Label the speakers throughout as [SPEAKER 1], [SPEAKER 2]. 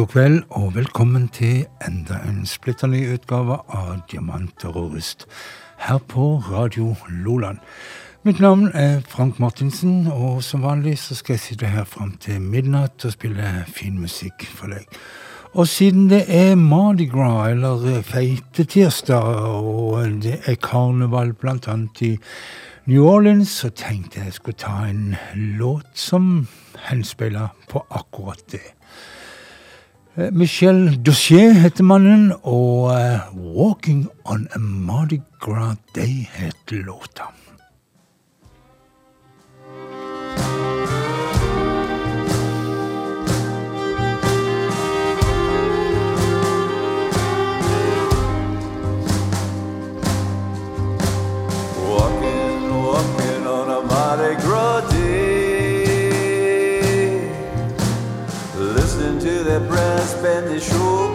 [SPEAKER 1] god kveld, og velkommen til enda en splitter ny utgave av Diamanter og rust her på Radio Loland. Mitt navn er Frank Martinsen, og som vanlig så skal jeg sitte her fram til midnatt og spille fin musikk for deg. Og siden det er Mardi Gras, eller feitetirsdag, og det er karneval annet i New Orleans, så tenkte jeg jeg skulle ta en låt som henspeiler på akkurat det. Eh, Michel Doucet heter mannen, og uh, 'Walking on a Mardi Gras Day' heter låta.
[SPEAKER 2] Walking, walking on a Mardi Gras to their brass band they sure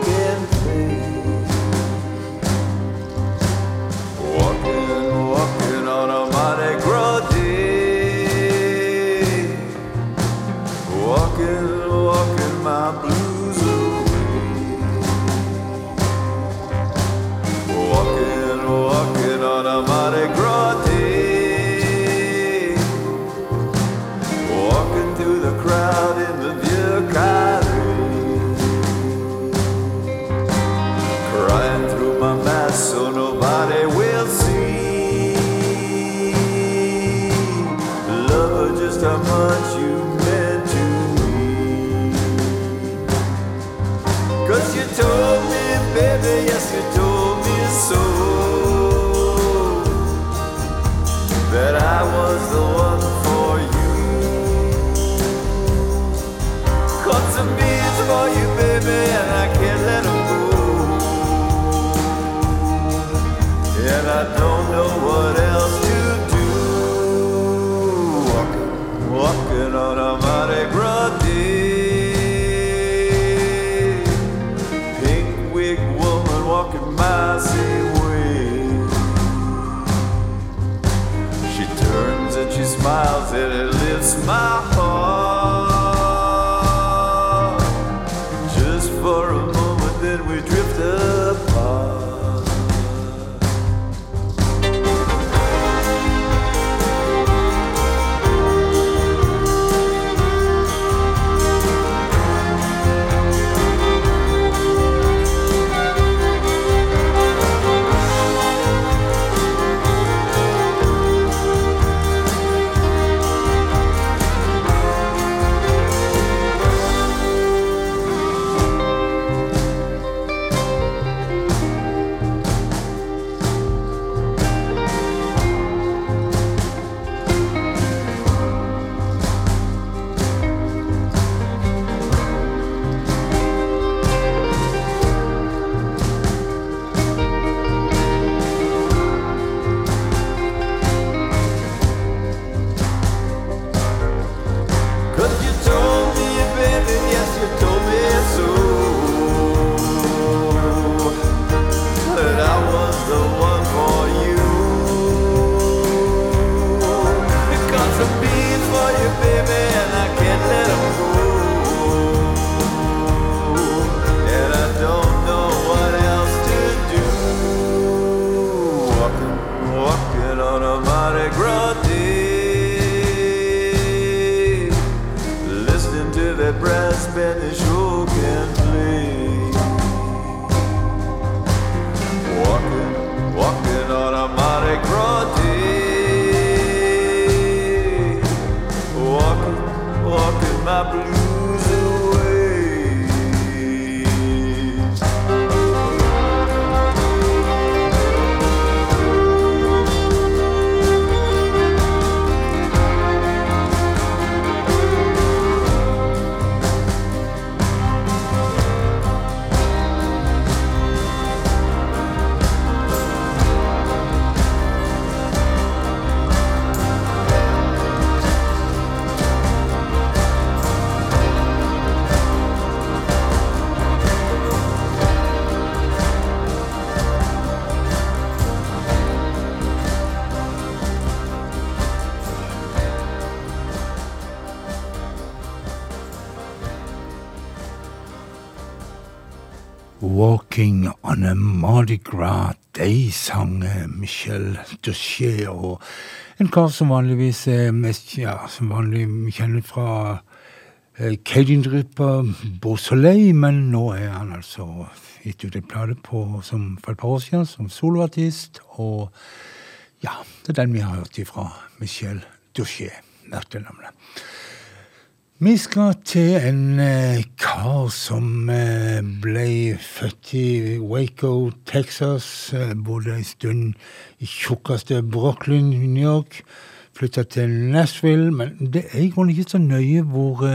[SPEAKER 1] Michel skje, Og en kar som vanligvis er mest ja, som vanlig kjenner fra eh, Cajun-gruppa Beausoleil, men nå er han altså gitt ut en plate for et par år siden som soloartist. Og ja, det er den vi har hørt ifra Michel Duché. Merkelig navnet. Vi skal til en eh, kar som eh, ble født i Waco, Texas. Eh, bodde en stund i tjukkeste Brooklyn, New York. Flytta til Nashville. Men det er i grunnen ikke så nøye hvor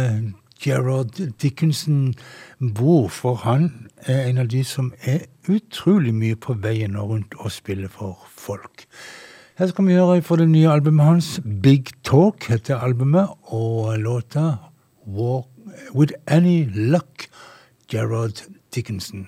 [SPEAKER 1] Gerard Dickinson bor, for han er en av de som er utrolig mye på veien og rundt og spiller for folk. Her skal vi høre fra det nye albumet hans. Big Talk heter albumet, og låta Walk With Any Luck, Jarrod Dickenson.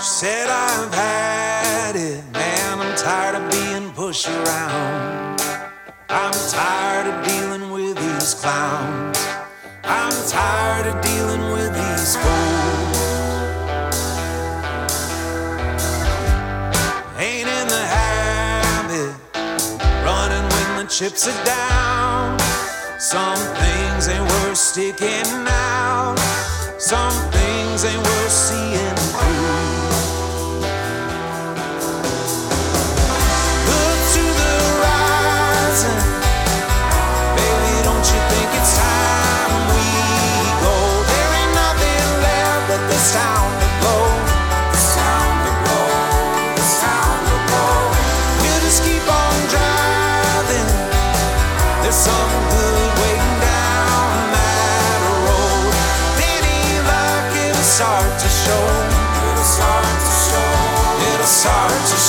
[SPEAKER 3] Said I've had it, man. I'm tired of being pushed around. I'm tired of dealing with these clowns. I'm tired of dealing with these fools. Ain't in the habit running when the chips are down. Some things ain't worth sticking out. Some things ain't worth seeing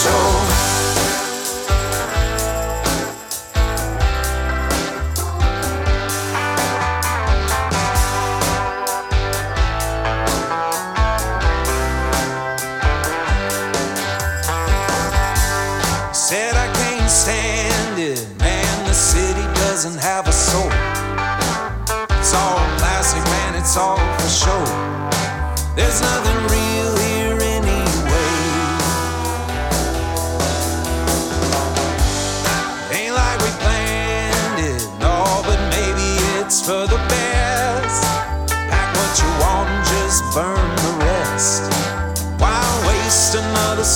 [SPEAKER 3] start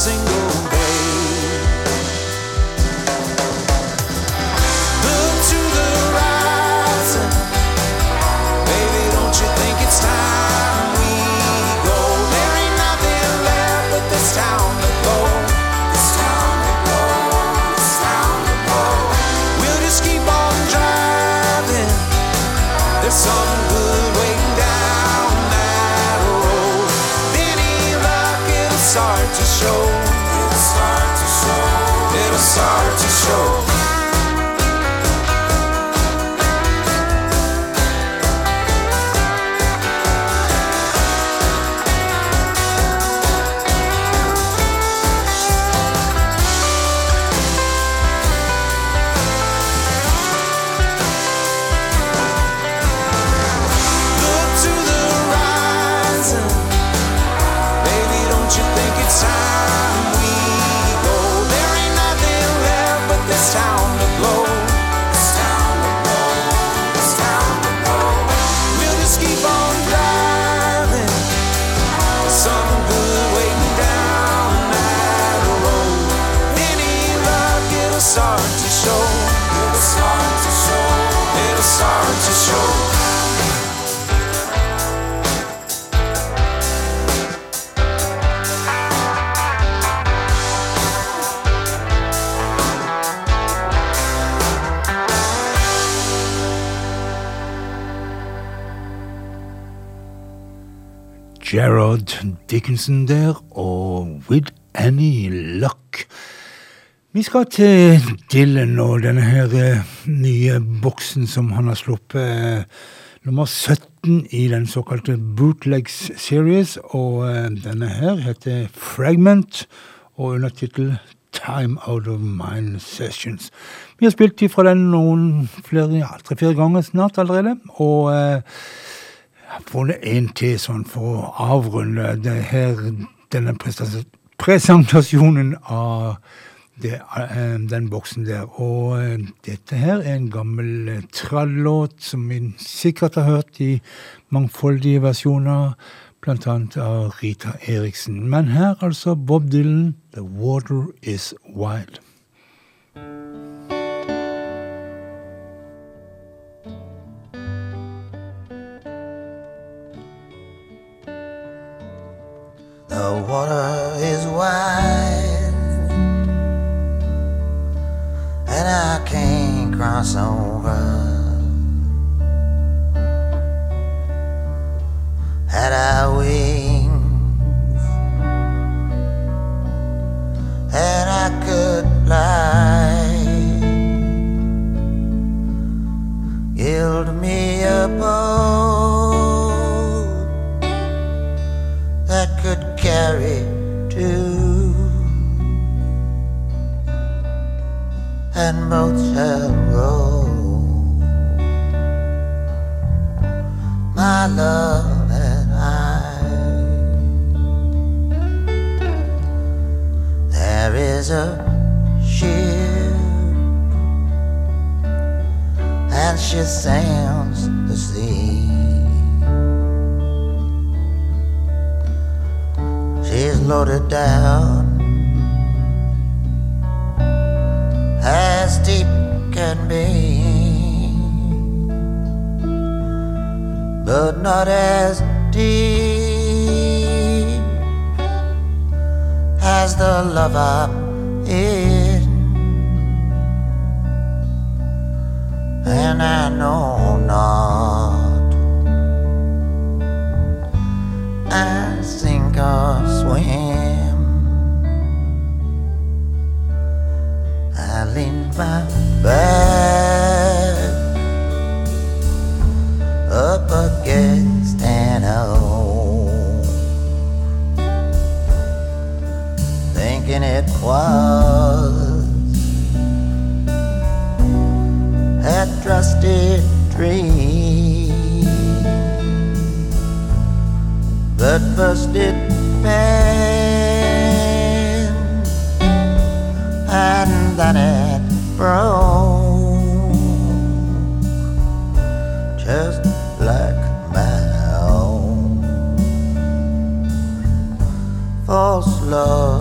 [SPEAKER 3] single time
[SPEAKER 1] Gerard Dickinson der, og With Any Luck. Vi skal til Dylan og denne her eh, nye boksen som han har sluppet. eh, nummer 17 i den såkalte Bootlegs Series. Og eh, denne her heter Fragment, og under tittel Time Out of Mind Sessions. Vi har spilt ifra den noen flere, ja, tre-fire ganger snart allerede. Og funnet en til sånn for å avrunde det her, denne presentasjonen av det, eh, den boksen der. Og eh, dette her er en gammel eh, trallåt som vi sikkert har hørt i mangfoldige versjoner, annet av Rita Eriksen. Men her altså Bob Dylan, 'The Water Is Wild'.
[SPEAKER 4] The water is wide, and I can't cross over. Dream. But first it bent and then it broke just like my own false love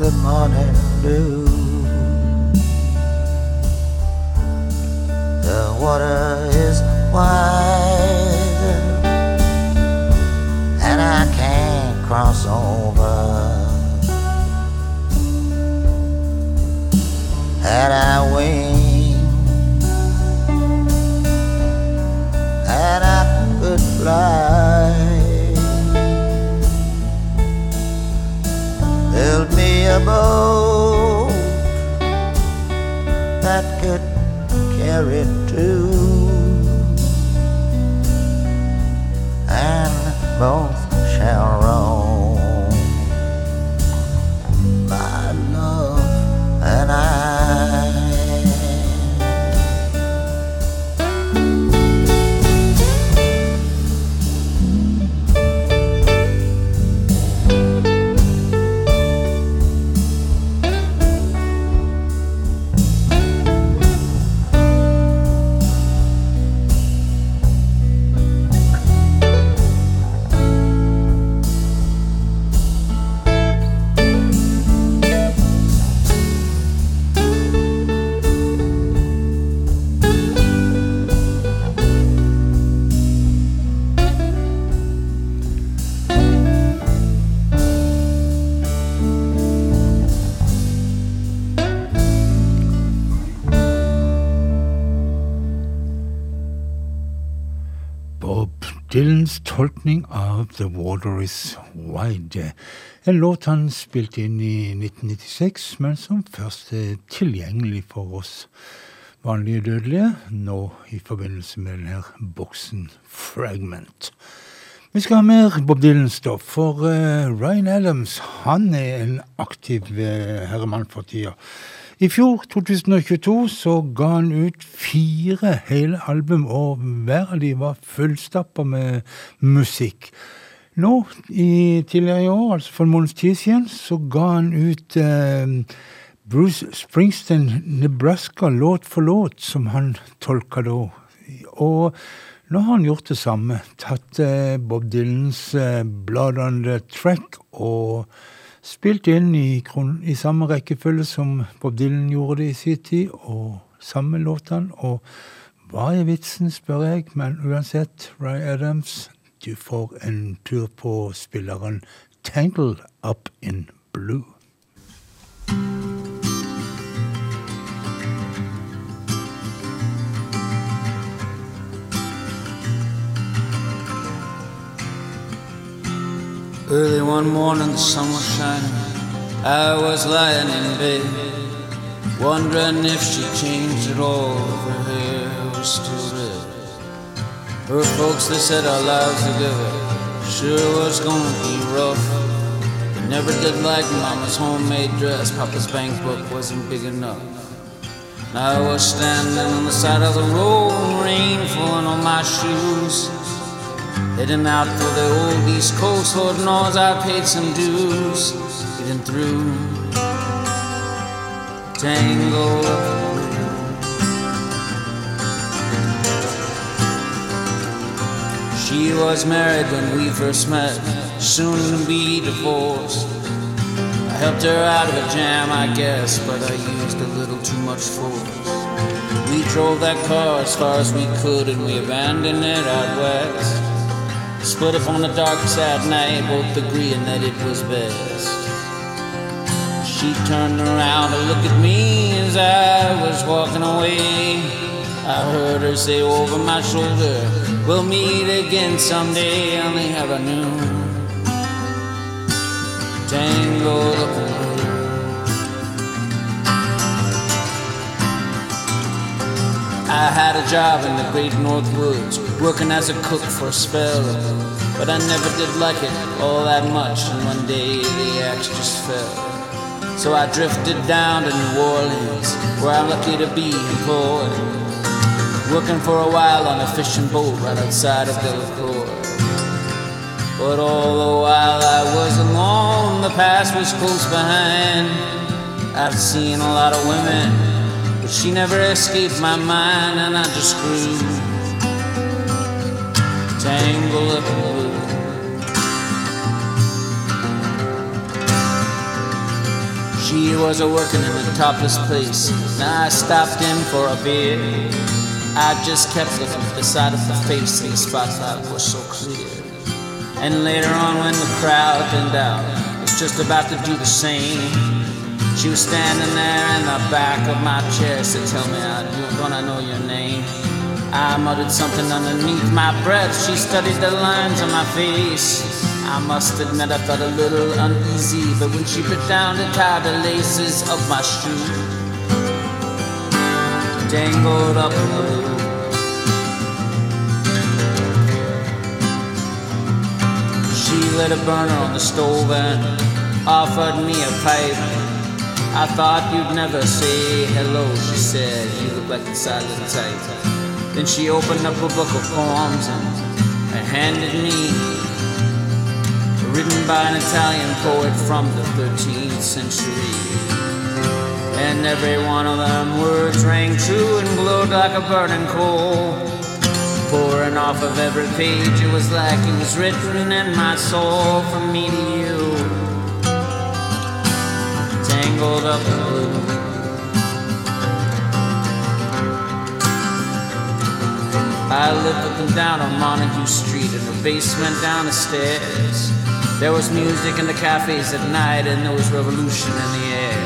[SPEAKER 4] the morning dew. The water is wide and I can't cross over. Had I wings fly. Build me a boat that could carry two, and both
[SPEAKER 1] Dylans tolkning av The Water Is Wide. En låt han spilte inn i 1996, men som først er tilgjengelig for oss vanlige dødelige nå i forbindelse med denne boksen Fragment. Vi skal ha mer Bob Dylan-stoff, for eh, Ryan Adams han er en aktiv uh, herremann for tida. I fjor, 2022, så ga han ut fire hele album, og hver av de var fullstappa med musikk. Nå, i tidligere i år, altså for en måneds tid siden, så ga han ut eh, Bruce Springsteen, Nebraska, låt for låt, som han tolka da. Og nå har han gjort det samme. Tatt eh, Bob Dylans eh, Blood on the Track og spilt inn i, i samme rekkefølge som Bob Dylan gjorde det i sin tid, og samme låtene. Og hva er vitsen, spør jeg, men uansett, Ray Adams, du får en tur på spilleren Tangle Up in Blue.
[SPEAKER 5] Early one morning, the sun was shining. I was lying in bed, wondering if she changed at all, if her hair was still red. Her folks, they said our lives together sure was gonna be rough. They never did like Mama's homemade dress, Papa's bank book wasn't big enough. And I was standing on the side of the road, rain falling on my shoes. Heading out for the old East Coast, Lord knows I paid some dues. Getting through, tangled She was married when we first met, soon to be divorced. I helped her out of a jam, I guess, but I used a little too much force. We drove that car as far as we could and we abandoned it out west. Split up on the dark sad night, both agreeing that it was best. She turned around to look at me as I was walking away. I heard her say over my shoulder, We'll meet again someday on the avenue. In blue. I had a job in the great North Woods, working as a cook for a spell. But I never did like it all that much, and one day the axe just fell. So I drifted down to New Orleans, where I'm lucky to be employed. Working for a while on a fishing boat right outside of Delacroix. But all the while I was alone, the past was close behind. I've seen a lot of women, but she never escaped my mind, and I just grew tangled of blue. She was a working in a topless place. Now I stopped in for a beer. I just kept looking at the side of her face, and the spotlight was so clear. And later on, when the crowd thinned out, was just about to do the same. She was standing there in the back of my chair, said, "Tell me, I do gonna know your name." I muttered something underneath my breath. She studied the lines on my face. I must admit I felt a little uneasy, but when she put down to tie the laces of my shoe, dangled up loop. She lit a burner on the stove and offered me a pipe. I thought you'd never say hello, she said. You look like the silent type. Then she opened up a book of poems and, and handed me, written by an Italian poet from the 13th century. And every one of them words rang true and glowed like a burning coal. Pouring off of every page, it was like it was written in my soul from me to you. Tangled up in blue. I lived up and down on Montague Street in the basement down the stairs. There was music in the cafes at night and there was revolution in the air.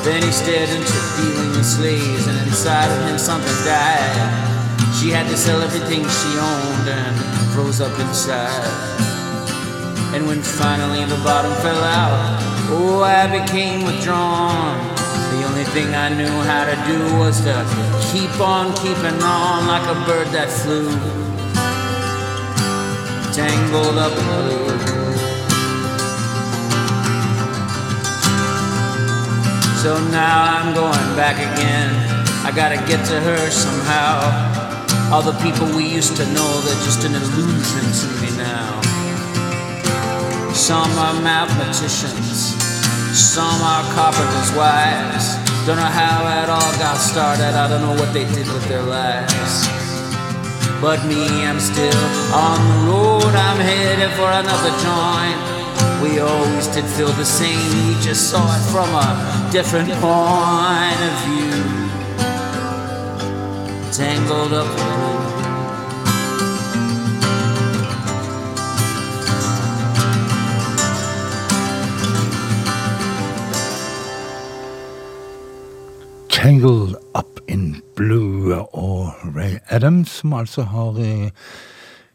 [SPEAKER 5] Then he stared into dealing in slaves and inside of him something died. She had to sell everything she owned and froze up inside. And when finally the bottom fell out, oh, I became withdrawn. The only thing I knew how to do was to keep on keeping on like a bird that flew. Tangled up in blue. So now I'm going back again. I gotta get to her somehow. All the people we used to know, they're just an illusion to me now. Some are mathematicians, some are carpenters' wives. Don't know how it all got started, I don't know what they did with their lives. But me, I'm still on the road, I'm headed for another joint. We always did feel the same, we just saw it from a different point of view. Tangled up
[SPEAKER 1] Tangled Up in Blue og Ray Adams, som altså har eh,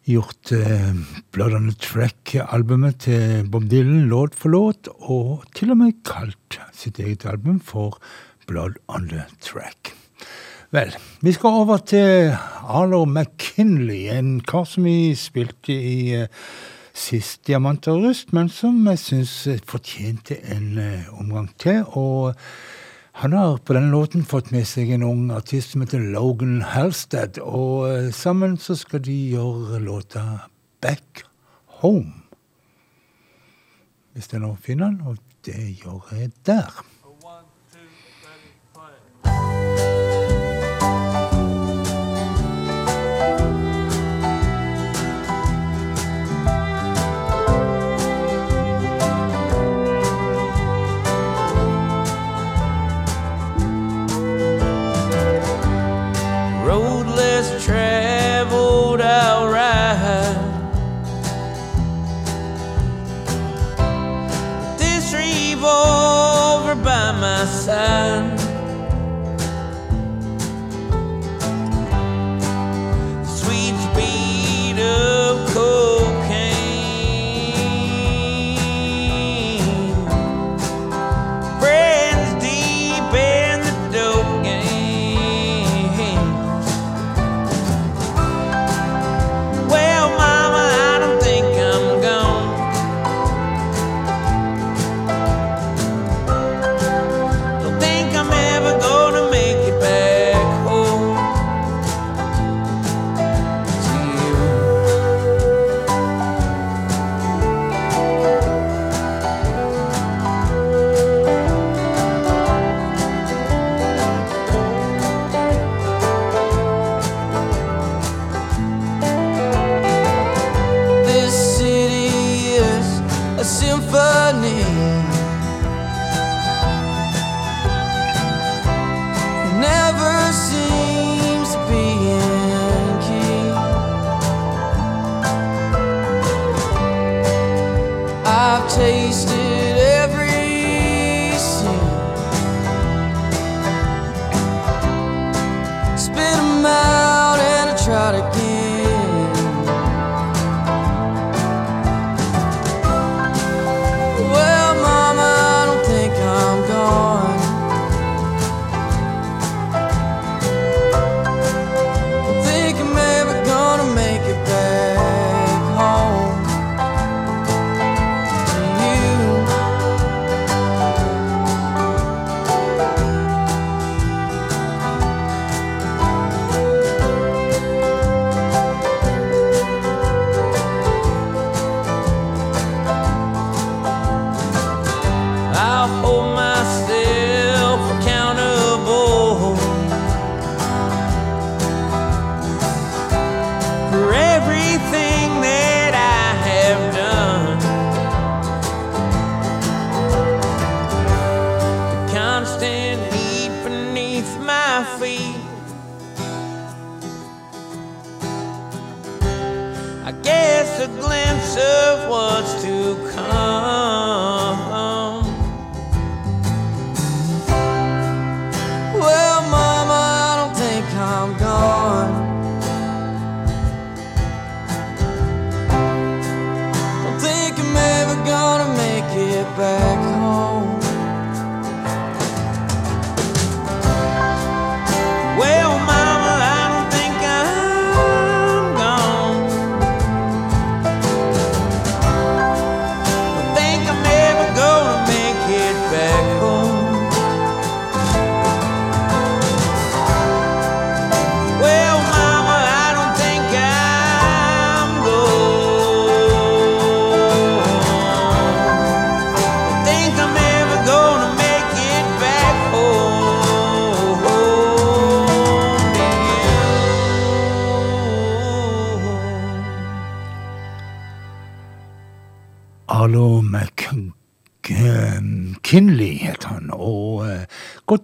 [SPEAKER 1] gjort eh, Blood on the Track-albumet til Bob Dylan låt for låt, og til og med kalt sitt eget album for Blood on the Track. Vel, vi skal over til Arlo McKinley, en kar som vi spilte i eh, sist Diamant og rust, men som jeg syns fortjente en omgang til. og han har på denne låten fått med seg en ung artist som heter Logan Halstead, og eh, sammen så skal de gjøre låta Back Home. Hvis jeg nå finner den, og det gjør jeg der.
[SPEAKER 6] My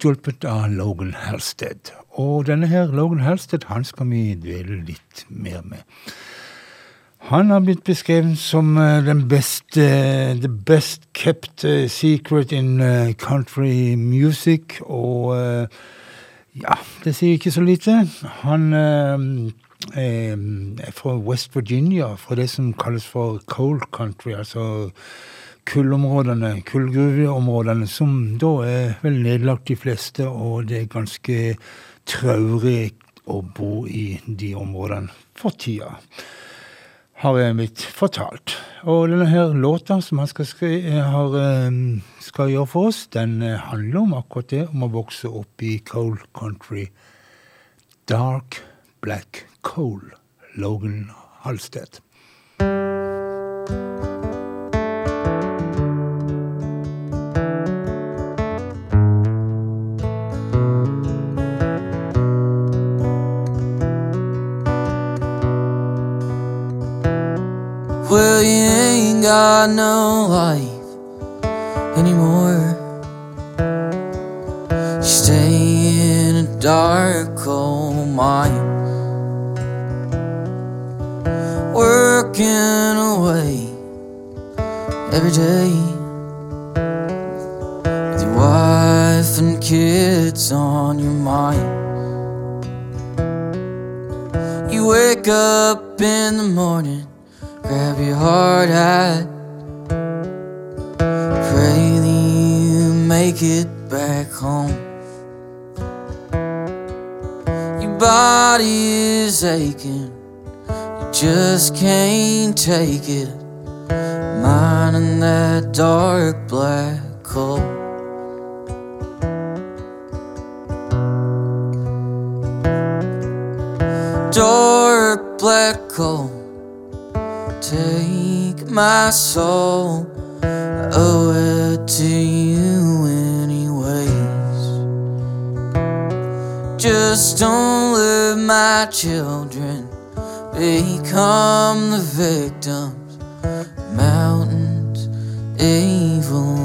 [SPEAKER 1] hjulpet av Logan Halstead. Og denne her Logan Halstead han skal vi dvele litt mer med. Han har blitt beskrevet som eh, den beste The best kept eh, secret in eh, country music, og ja, det sier ikke så lite. Han er fra West Virginia, fra det som kalles for cold country, altså kullområdene, kullgruveområdene, som da er vel nedlagt de fleste, og det er ganske traurig å bo i de områdene for tida har jeg blitt fortalt. Og denne her låta som han skal, har, eh, skal gjøre for oss, den eh, handler om akkurat det, om å vokse opp i coal country. Dark Black Coal. Logan Halstead.
[SPEAKER 7] Every day with your wife and kids on your mind. You wake up in the morning, grab your hard hat, pray that you make it back home. Your body is aching, you just can't take it, mining that dark black coal. Dark black coal take my soul. Owe it to you, anyways. Just don't let my children become the victims.
[SPEAKER 1] em vão.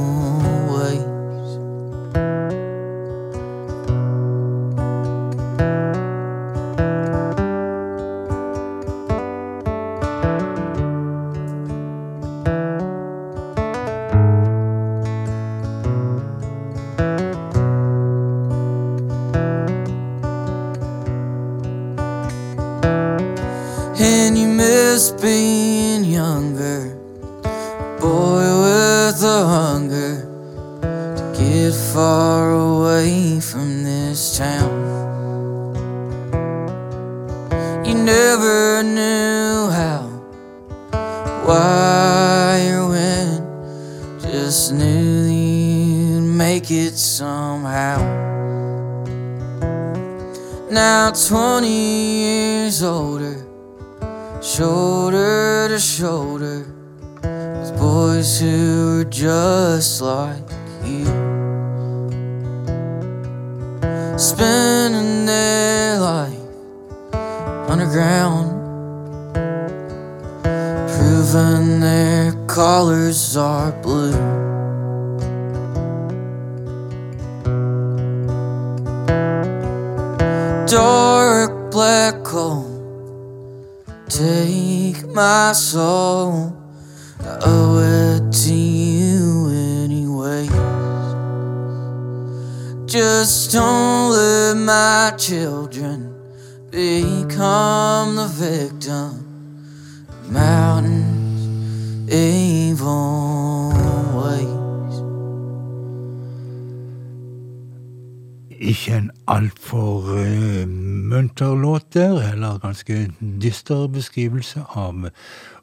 [SPEAKER 1] Munter eller ganske dyster beskrivelse av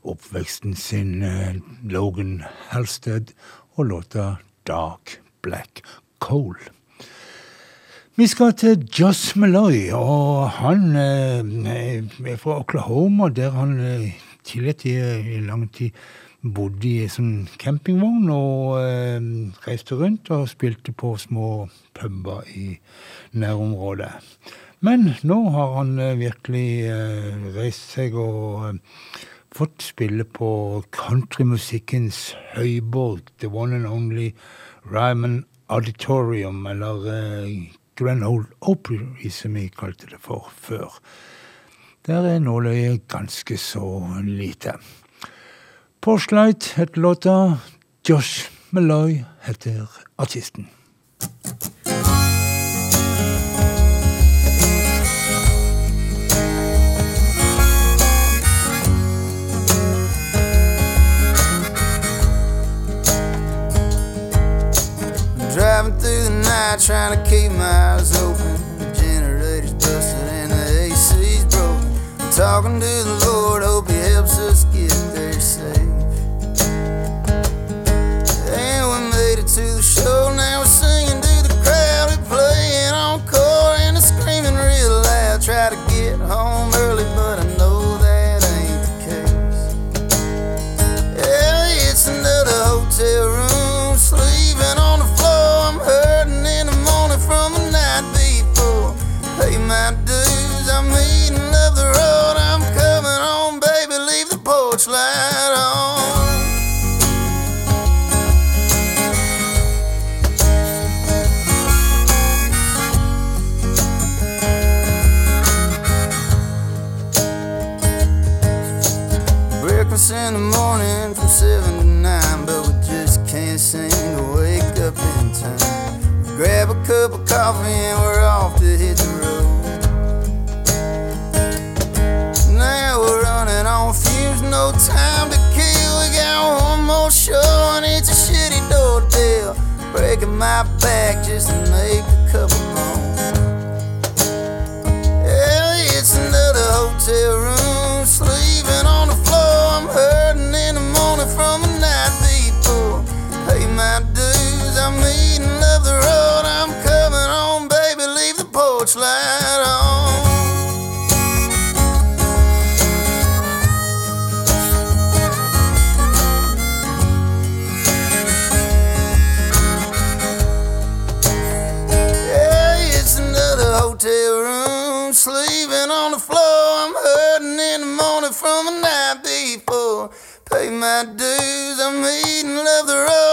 [SPEAKER 1] oppveksten sin, uh, Logan Halstead, og låta Dark Black Coal. Vi skal til Joss Malloy, og han eh, er fra Oklahoma, der han eh, tidligere i lang tid bodde i sånn campingvogn og eh, reiste rundt og spilte på små puber i nærområdet. Men nå har han eh, virkelig eh, reist seg og eh, fått spille på countrymusikkens høyborg, the one and only Ryman Auditorium, eller Grand Old Opry, som vi kalte det for før. Der er nåløyet ganske så lite. Porchlight heter låta. Josh Malloy heter artisten.
[SPEAKER 8] Night trying to keep my eyes open. The generator's busted and the AC's broken. I'm talking to the Lord, hope He helps us get there safe. My dues, I'm eating love the road. I'm coming home, baby, leave the porch light on. Breakfast in the morning from seven to nine, but we just can't seem to wake up in time. We grab a cup of coffee and my back just to make a couple more. Yeah, it's another hotel dues, I'm eating love the road.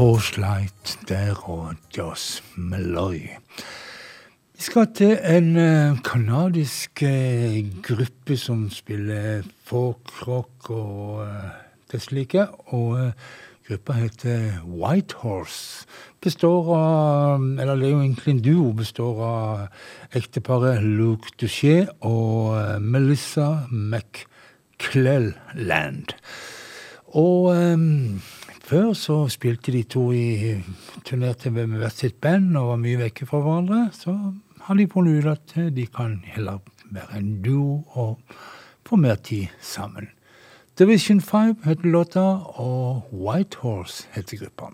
[SPEAKER 1] Porchlight der og Joss Malloy. Vi skal til en eh, kanadisk eh, gruppe som spiller folkrock og uh, det slike. Og eh, gruppa heter Whitehorse. Består av Eller det er jo egentlig en duo. Består av ekteparet Luke Duché og eh, Melissa McClelland. Og før så spilte de to i turnerte med hvert sitt band og var mye vekke fra hverandre. Så har de funnet ut at eh, de kan heller være en duo og få mer tid sammen. Division 5 heter låta, og White Horse heter gruppa.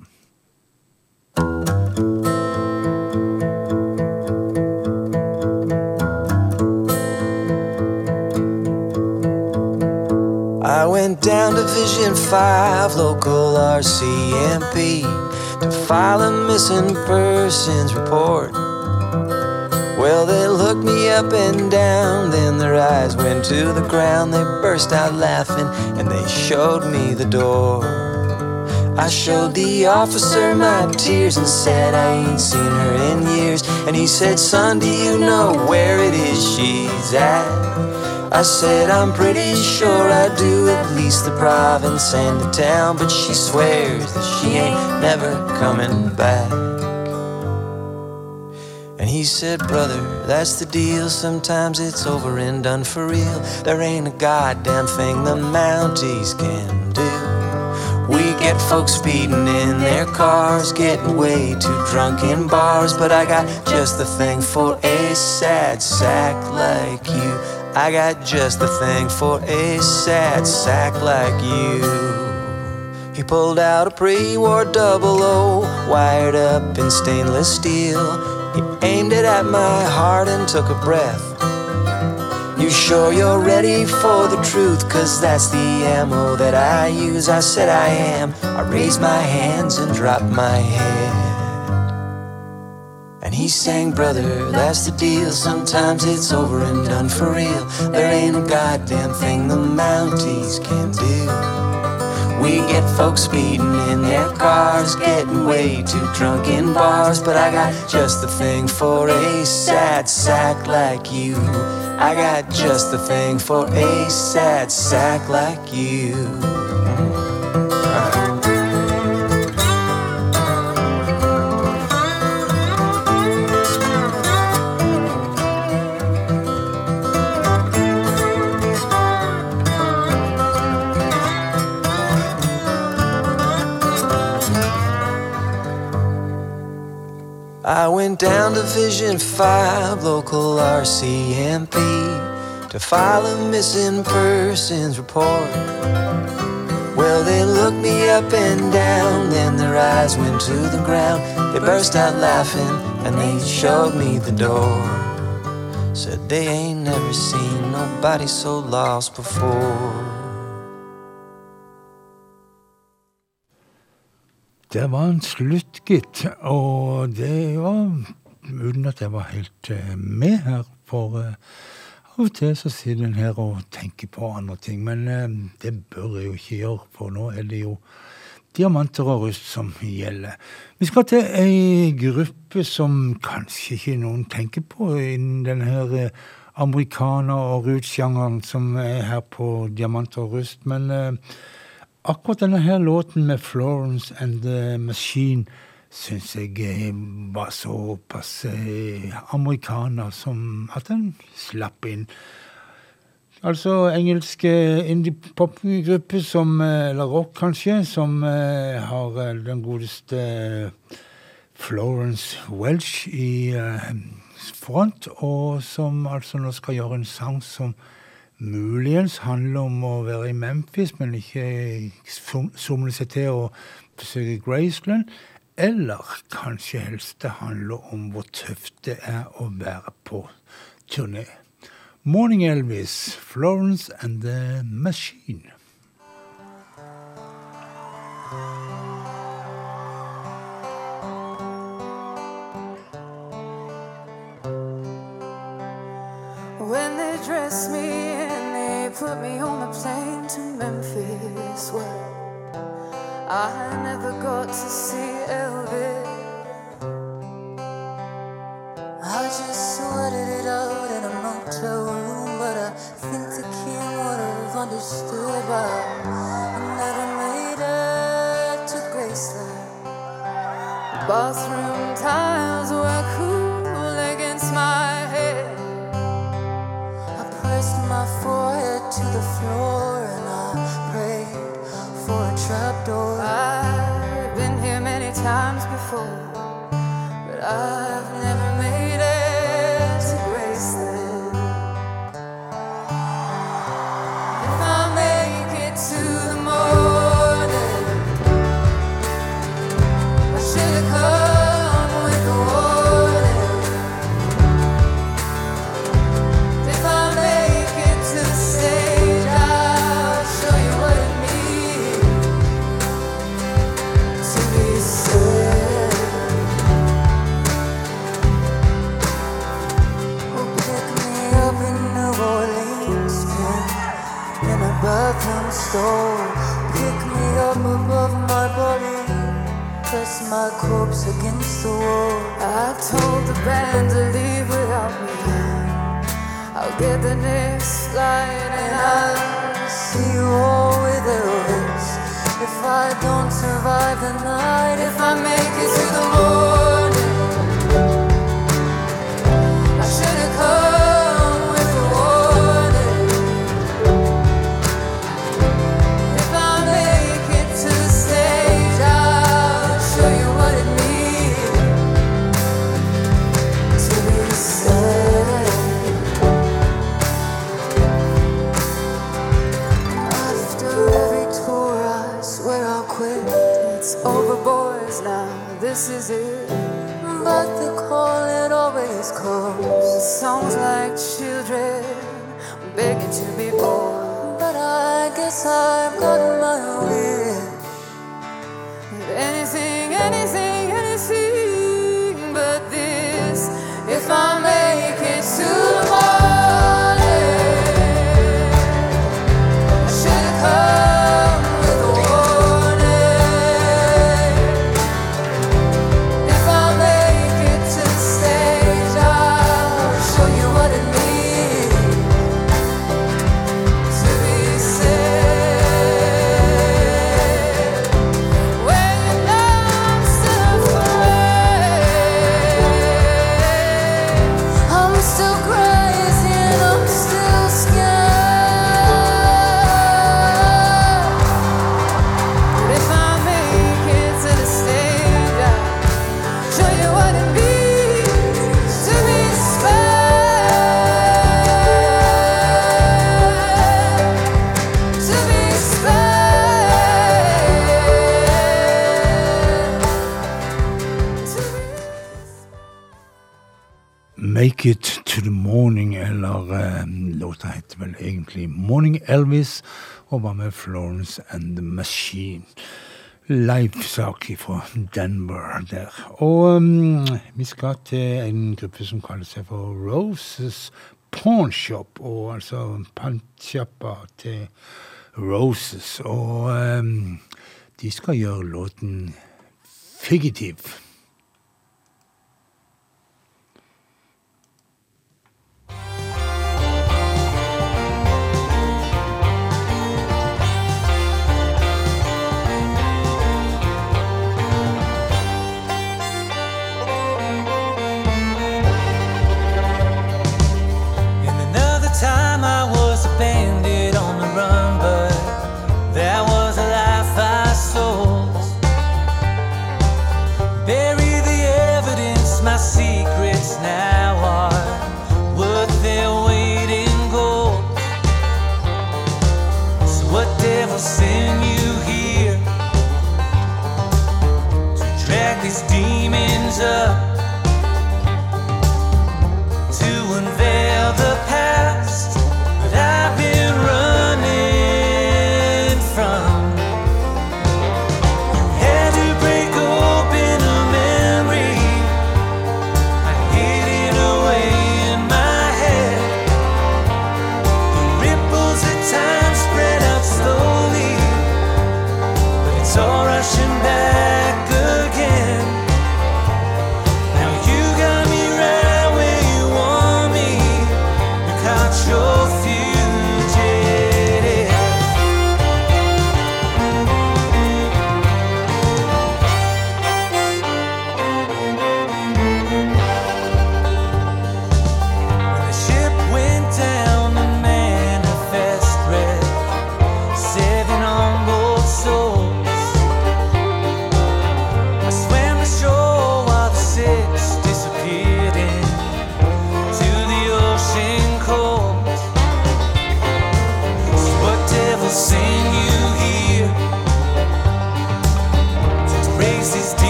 [SPEAKER 8] I went
[SPEAKER 6] down to Vision 5, local RCMP, to file a missing persons report. Well, they looked me up and down, then their eyes went to the ground. They burst out laughing and they showed me the door. I showed the officer my tears and said I ain't seen her in years. And he said, Son, do you know where it is she's at? I said, I'm pretty sure I do, at least the province and the town. But she swears that she ain't never coming back. And he said, Brother, that's the deal. Sometimes it's over and done for real. There ain't a goddamn thing the Mounties can do. We get folks speeding in their cars, getting way too drunk in bars. But I got just the thing for a sad sack like you. I got just the thing for a sad sack like you. He pulled out a pre-war double O, wired up in stainless steel. He aimed it at my heart and took a breath. You sure you're ready for the truth? Cause that's the ammo that I use. I said I am. I raised my hands and dropped my head. And he sang, Brother, that's the deal. Sometimes it's over and done for real. There ain't a goddamn thing the Mounties can do. We get folks speeding in their cars, getting way too drunk in bars. But I got just the thing for a sad sack like you. I got just the thing for a sad sack like you. I went down to Vision 5, local RCMP, to file a missing persons report. Well, they looked me up and down, then their eyes went to the ground. They burst out laughing and they showed me the door. Said they ain't never seen nobody so lost before.
[SPEAKER 1] Det var en slutt, gitt. Og det var uten at jeg var helt eh, med her. For eh, av og til så sitter en her og tenker på andre ting. Men eh, det bør jeg jo ikke gjøre, for nå er det jo diamanter og rust som gjelder. Vi skal til ei gruppe som kanskje ikke noen tenker på innen denne her amerikaner- og roots-sjangeren som er her på diamanter og rust. Men akkurat denne her låten med Florence and the Machine syns jeg var såpass eh, amerikaner som at den slapp inn. Altså engelske indie-pop-grupper som eh, Eller rock, kanskje, som eh, har den godeste Florence Welch i front, og som altså nå skal gjøre en sang som muligens handler om å være i Memphis, men ikke som- somle seg til å besøke Graceland. Eller kanskje helst det handler om hvor tøft det er å være på turné. Morning Elvis, Florence and the Machine.
[SPEAKER 9] When they dressed me and they put me on the plane to Memphis, well, I never got to see Elvis. I just sweated it out in a motel room, but I think the king would have understood why I never made it to Graceland. Bathroom tiles I've been here many times before, but I've our corpse against the wall. I told the band to leave without me. I'll get the next flight and I'll see you all with Elvis. If I don't survive the night, if I make it to the morning.
[SPEAKER 10] Paris og var med Florence and the Machine. Live-sak fra Denver der. Og um, vi skal til en gruppe som kaller seg for Roses Pornshop, og altså pantsjappa til Roses. Og um, de skal gjøre låten figitiv.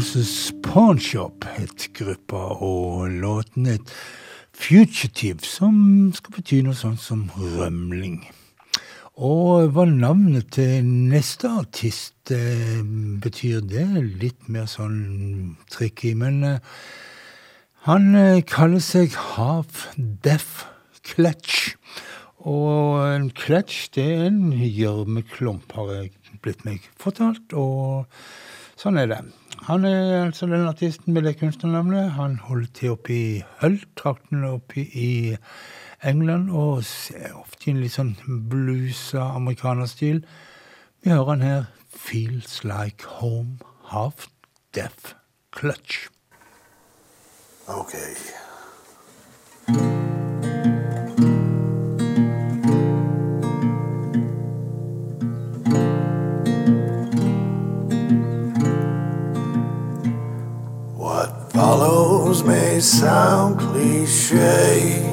[SPEAKER 1] Roses Pornshop Shop het gruppa, og låten het Fugitive, som skal bety noe sånt som rømling. Og hva navnet til neste artist eh, betyr, det litt mer sånn tricky, men eh, han eh, kaller seg Half Deaf Clutch. Og en clutch, det er en gjørmeklump, har jeg blitt meg fortalt, og sånn er det. Han er altså den artisten med det kunstnernavnet. Han holder til oppe i Hull-traktene oppe i England, og ser ofte i en litt sånn bluesa amerikanerstil. Vi hører han her. Feels like home, half deaf clutch.
[SPEAKER 11] Okay. Follows may sound cliche.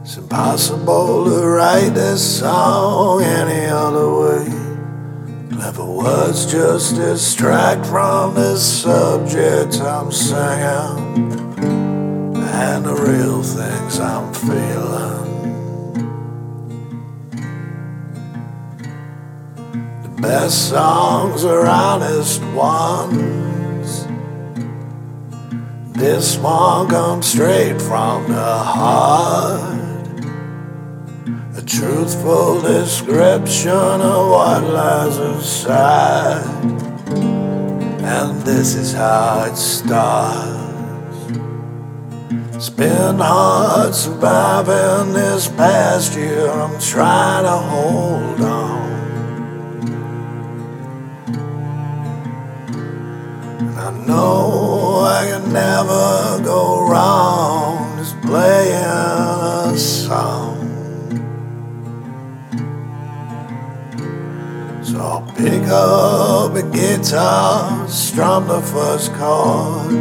[SPEAKER 11] It's impossible to write this song any other way. Clever words just distract from the subject I'm singing and the real things I'm feeling. The best songs are honest ones. This one comes straight from the heart. A truthful description of what lies inside. And this is how it starts. It's been hard surviving this past year. I'm trying to hold on. I know I can never go wrong just playing a song. So I'll pick up a guitar, strum the first chord,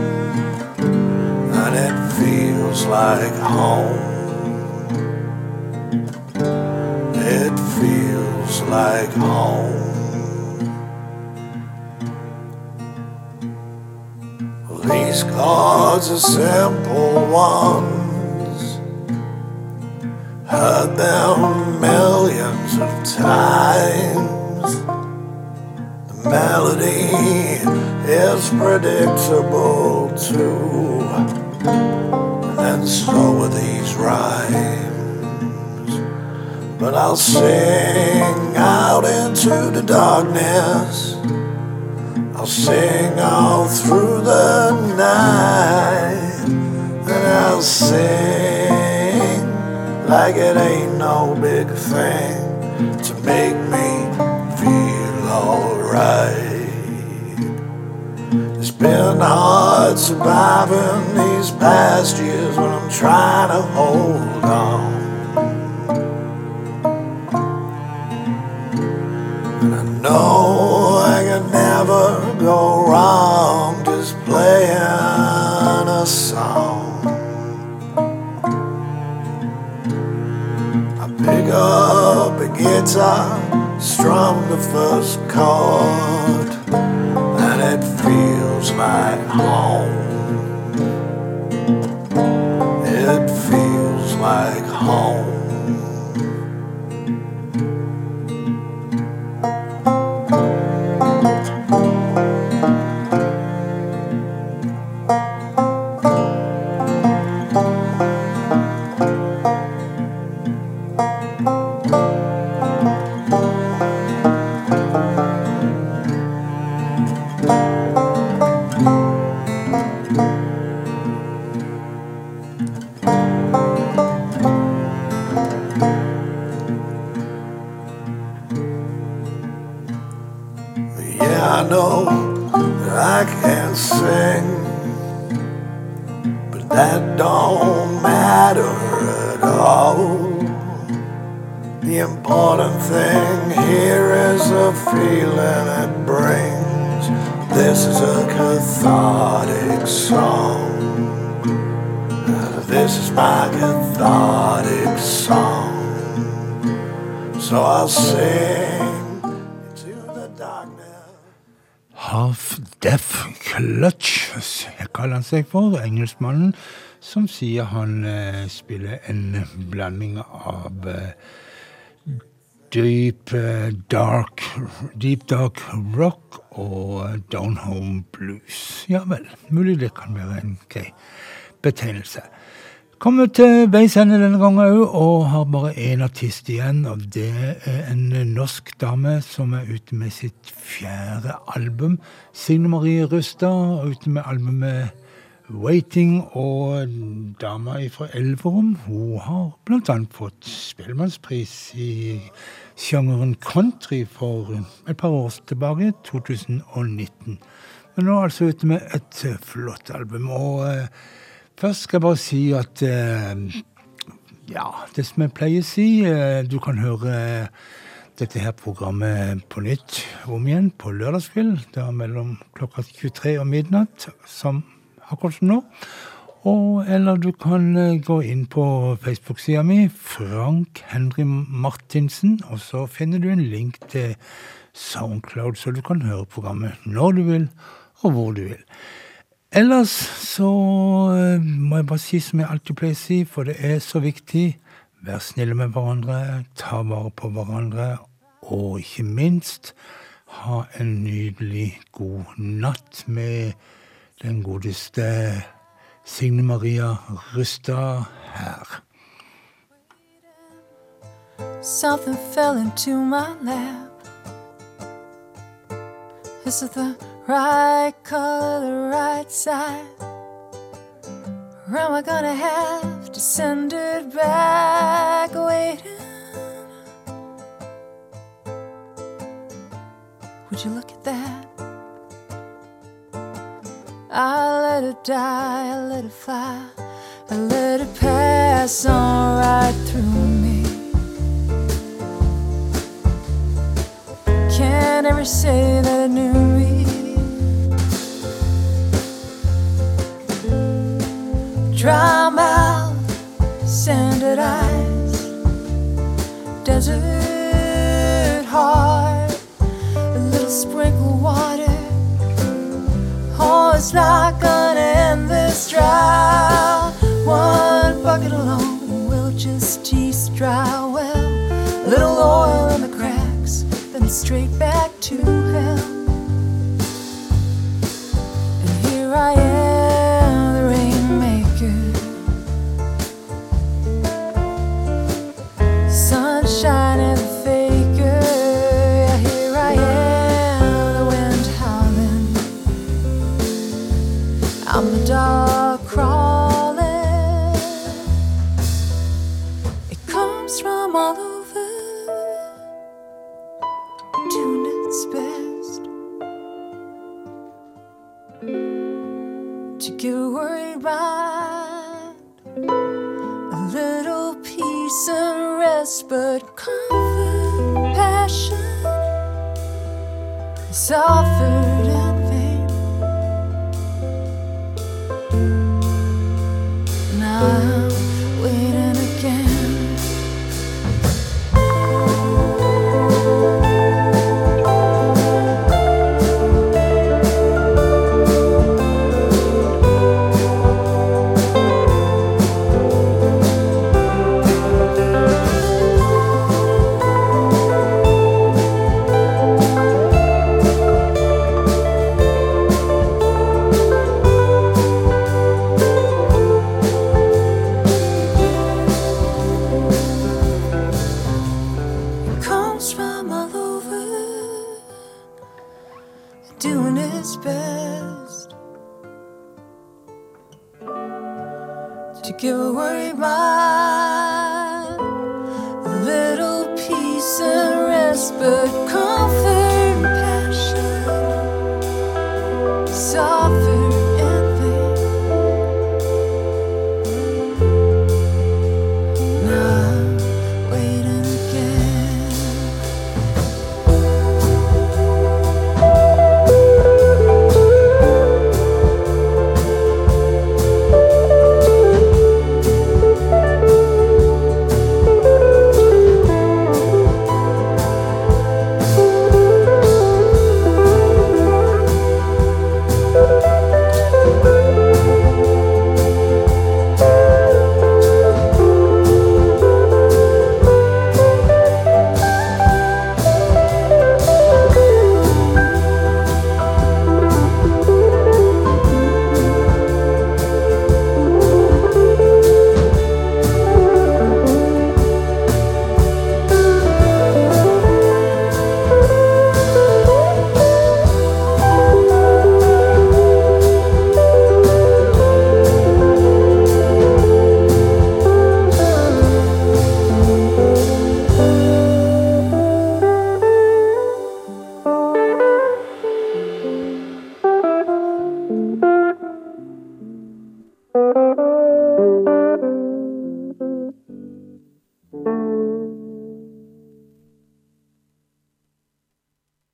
[SPEAKER 11] and it feels like home. It feels like home. These chords are simple ones. Heard them millions of times. The melody is predictable too. And so are these rhymes. But I'll sing out into the darkness. I'll sing all through the night, and I'll sing like it ain't no big thing to make me feel alright. It's been hard surviving these past years when I'm trying to hold on. And I know never go wrong just playing a song. I pick up a guitar, strum the first chord, and it feels like home.
[SPEAKER 1] Clutch kaller han seg for, engelskmannen, som sier han eh, spiller en blanding av eh, deep eh, dark Deep dark rock og eh, down home blues. Ja vel, mulig det kan være en grei betegnelse. Kommer til veis ende denne gangen òg, og har bare én artist igjen. Og det er en norsk dame som er ute med sitt fjerde album. Signe Marie Rustad ute med albumet Waiting, og dama fra Elverum hun har annet fått Spellemannspris i sjangeren country for et par år tilbake, 2019. Men nå er altså ute med et eh, flott album. og... eh, Først skal jeg bare si at eh, ja, det som jeg pleier å si eh, Du kan høre dette her programmet på nytt om igjen på lørdagskveld. Det er mellom klokka 23 og midnatt, som akkurat som nå. Og, eller du kan eh, gå inn på Facebook-sida mi, Frank Henry Martinsen, og så finner du en link til Soundcloud, så du kan høre programmet når du vil, og hvor du vil. Ellers så eh, må jeg bare si som jeg alltid pleier å si, for det er så viktig. Vær snille med hverandre, ta vare på hverandre, og ikke minst ha en nydelig god natt med den godeste Signe Maria Rustad her.
[SPEAKER 12] Something fell into my lap. Is it the right color, the right size? Or am I gonna have to send it back waiting? Would you look at that? I let it die, I let it fly, I let it pass on right through me. Can't ever say that it knew desert heart, a little sprinkle water. Oh, it's not gonna end this drought. One bucket alone will just tease dry well. A Little oil in the cracks, then straight back to hell.